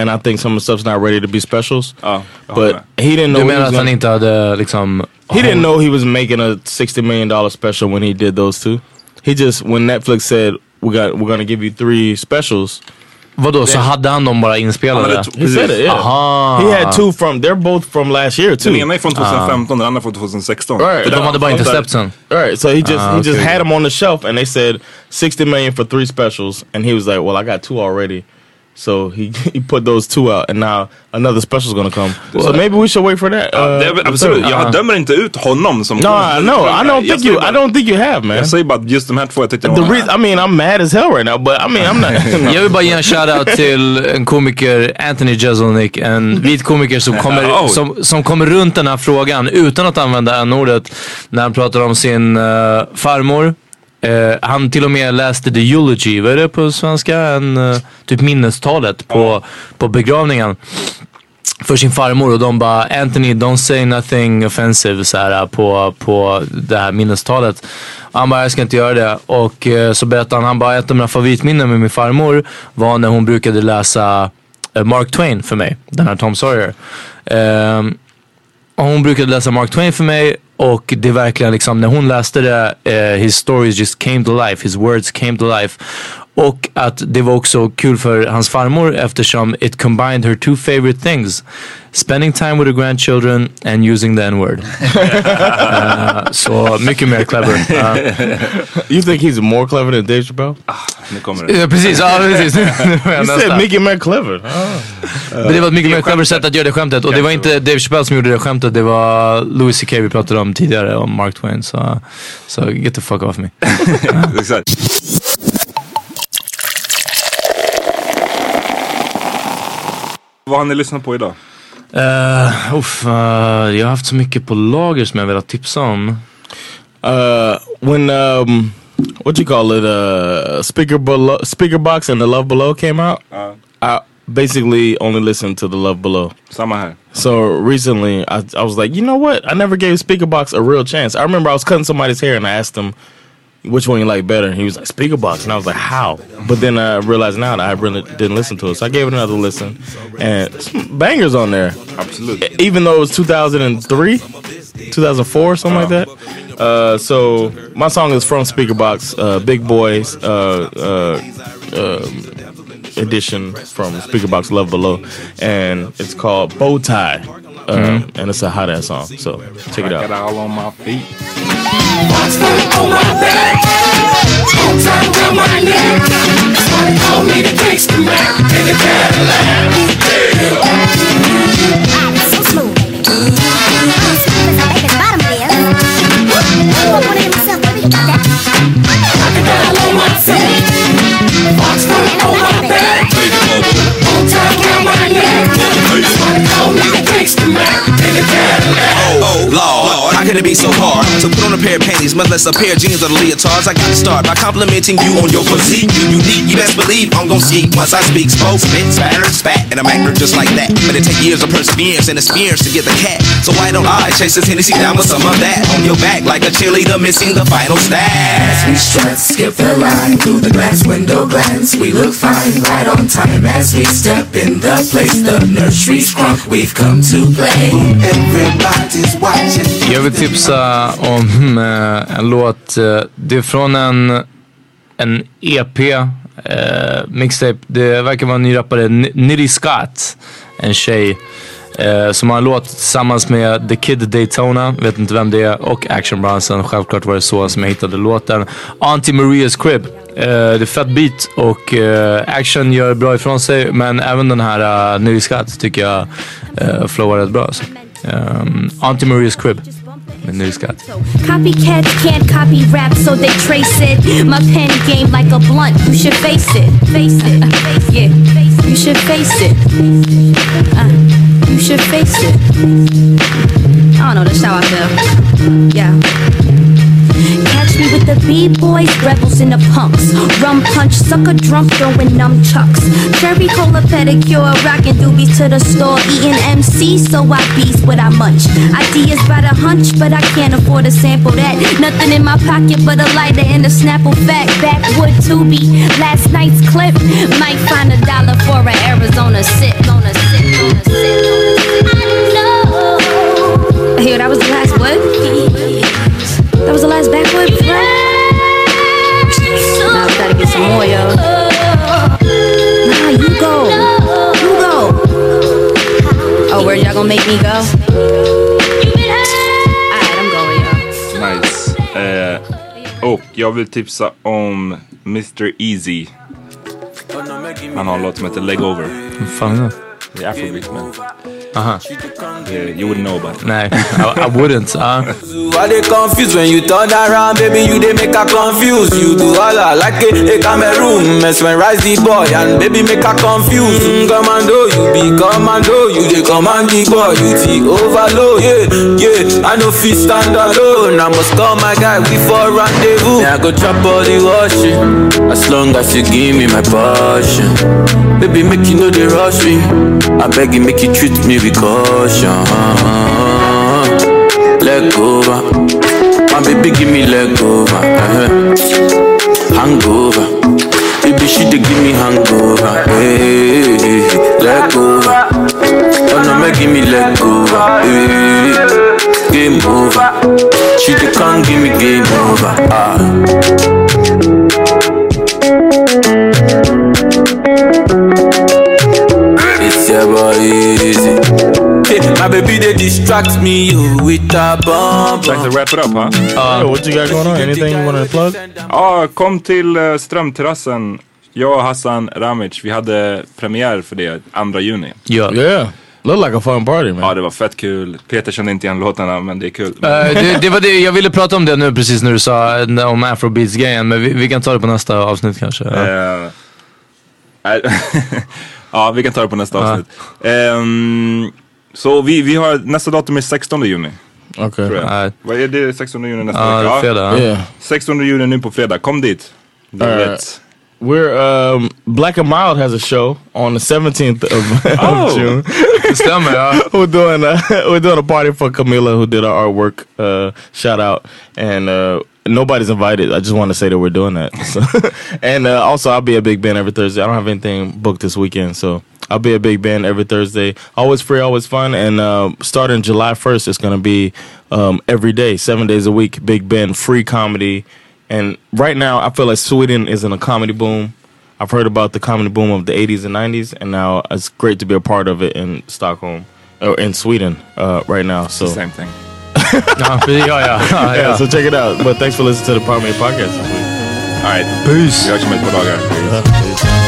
and I think some of the stuff's not ready to be specials. Ja, jag håller but he didn't know Du he menar was att han gonna, inte hade liksom... he didn't know he was making a sixty million dollar special when he did those two. He just when Netflix said we got we're gonna give you three specials. Vadå, så hade han dem bara Han inspelade? hade t- He said it. Yeah. Aha. He had two from. They're both from last year too. Den ena är från 2015, den andra från 2016. Right. Det De hade bara inte sånt där- släppt sen? Right, so he just Ah, he just okay. had them on the shelf, and they said sixty million for three specials, and he was like, "Well, I got two already," so he *laughs* he put those two out, and now another special's gonna come. so maybe we should wait for that. Uh, det absolut, jag dömer inte ut honom som... No, I know. I don't think you. I bara- don't think you have, man. Jag säger bara just de här två jag tyckte The reason, I mean, I'm mad as hell right now, but I mean, I'm not. *laughs* Jag vill bara ge en shoutout till en komiker, Anthony Jeselnik, en vit komiker som kommer, *laughs* Oh. som, som kommer runt den här frågan utan att använda n-ordet när han pratar om sin eh, farmor. Uh, han till och med läste the eulogy, vad är det på svenska? En, uh, typ minnestalet på, på begravningen för sin farmor och de bara Anthony don't say nothing offensive så här, på, på det här minnestalet. Han bara jag ska inte göra det. Och uh, så berättade han, han bara ett av mina favoritminnen med min farmor var när hon brukade läsa Mark Twain för mig. Den här Tom Sawyer. Ehm, och hon brukade läsa Mark Twain för mig och det är verkligen liksom när hon läste det, uh, his stories just came to life, his words came to life. Och att det var också kul för hans farmor eftersom it combined her two favorite things. Spending time with her grandchildren and using the n-word. *laughs* Eh, så mycket mer clever. *laughs* Eh, you think he's more clever than Dave Chappelle? Nu kommer det. Ja precis, ja precis. *laughs* You said it more clever. Men det var ett mycket mer clever sätt att göra det skämtet. Och det var inte Dave Chappelle som gjorde det skämtet. Det var Louis CK vi pratade om tidigare, om Mark Twain. Så, så get the fuck off me. Exakt. Vad har ni lyssnat på idag? Uh, uff, uh, jag har haft så mycket på lager som jag velat tipsa om. Uh, when um, what you call it? Uh, speaker below, speaker box, and the Love Below came out. Uh. I basically only listened to the Love Below. Samma här. So recently, I, I was like, you know what? I never gave Speaker Box a real chance. I remember I was cutting somebody's hair and I asked him which one you like better. And he was like, Speaker Box. And I was like, how? But then I realized now that I really didn't listen to it. So I gave it another listen. And some bangers on there. Absolut. Even though it was 2003, 2004, something like that. Uh, so my song is from Speaker Box, uh, Big Boys uh, uh, um, edition from Speaker Box Love Below. And it's called Bow Tie. Mm-hmm. and it's a hot ass song. So check it out. I got all on my feet. On my back, time call me the in the Cadillac. so smooth. I'm smooth as a baby's bottom there. I'm of myself, can get. I can dial myself how can it be so hard to put on a pair of panties, much less a pair of jeans or the leotards? I gotta start by complimenting you on your physique. You unique, you best believe I'm gon' see once I speak. Spoke, spit, spatter, spat, and I'm acting just like that. But it take years of perseverance and experience to get the cat. So why don't I chase this Hennessy down with some of that on your back like a cheerleader missing the final stat? We strut, skip the line through the glass window window glance. We look fine, right on time as we step in the place. The nursery's crunk, we've come to play. Everybody's watching. Jag vill tipsa om hmm, eh, en låt. Eh, det är från en, en EP, eh, mixtape. Det verkar vara en ny rappare, N- Nitty Scott. En tjej. Eh, som har en låt tillsammans med The Kid Daytona, vet inte vem det är, och Action Bronson. Självklart var det så som jag hittade låten. Auntie Maria's Crib. Eh, det är fett beat och eh, Action gör bra ifrån sig men även den här uh, Nitty Scott tycker jag uh, flowar rätt bra. Alltså. Ehm, um, Auntie Maria's Crib med Nitty Scott. Copycats can't copy rap, so they trace it. My pen game like a blunt, you should face it. Face it. Yeah, you should face it. Uh, you should face it. I don't know, that's how I feel. Yeah. Me with the B-boys, rebels and the punks. Rum punch, sucker drunk, throwing nunchucks. Cherry cola pedicure, rocking doobies to the store. Eating MC, so I beast what I munch. Ideas by the hunch, but I can't afford to sample that. Nothing in my pocket but a lighter and a Snapple fat. Backwood Tubi, last night's clip. Might find a dollar for an Arizona sip. On a sip. Here, that was the last what? That was the last backwood y'all gonna make me go? Alright, I'm going, yo. Nice. Eh, och jag vill tipsa om Mr Easy. Han har en låt som heter Leg Over. Vad fan är det? Det är man. Uh huh. Yeah, you wouldn't know about it. Nej, I, I wouldn't. Uh. I dey confused when you turn around, baby. You dey make her confused. You do all I like it, a Cameroon. Mesmerize the boy and baby make her confused. Mm, commando, you be commando. You dey command the boy. You the overload. Yeah, yeah. I know fit stand alone. I must call my guy. We for rendezvous. Yeah, I go chop all the washing. As long as you give me my passion, baby, make you know they rush me. I beg you, make you treat me with caution. Leg over, my baby, give me over. uh-huh. Hangover, baby, she dey give me hangover. Hey, leg over, oh no, make give me leg over. Hey, game over, she dey come give me game over. Ah. Your boy easy. Hey, *laughs* my baby they distract me with a bomb. Dags att wrap it up ha? Yeah, what you got going on? Anything you want to plug? Ja, kom till uh, Strömterrassen. Jag och Hassan Ramic, vi hade premiär för det 2 juni. Ja. Yeah. Look like a fun party man. Ja, det var fett kul. Peter kände inte igen låtarna, men det är kul. Eh, det, det var det, jag ville prata om det nu precis när du sa eh, om afrobeats-grejen men vi, vi kan ta det på nästa avsnitt kanske. Ja. Eh, nej. *laughs* ja, vi kan ta det på nästa avsnitt. Ehm, så vi, vi har, nästa datum är 16 juni. Okay. Jag. Nej. Vad är det 16 juni nästa Ja, vecka? det är fredag. Yeah. 16 juni nu på fredag, kom dit. Du Alright. vet. We're um Black and Mild has a show on the 17th *laughs* of, Oh. of June. Det stämmer ja. *laughs* we're doing a *laughs* we're doing a party for Camila who did our artwork. Uh, shout out and uh, nobody's invited. I just want to say that we're doing that. So, *laughs* and uh, also I'll be a big band every Thursday. I don't have anything booked this weekend, so I'll be a big band every Thursday. Always free, always fun. And uh, starting July 1st, it's gonna be um, every day, seven days a week. Big band, free comedy. And right now, I feel like Sweden is in a comedy boom. I've heard about the comedy boom of the 80s and 90s, and now it's great to be a part of it in Stockholm or in Sweden uh, right now. So, same thing. Ja, ja, ja, ja, yeah, so check it out. But thanks for listening to the Power Made podcast this week. Alright, Peace. vi hörs om ett par dagar.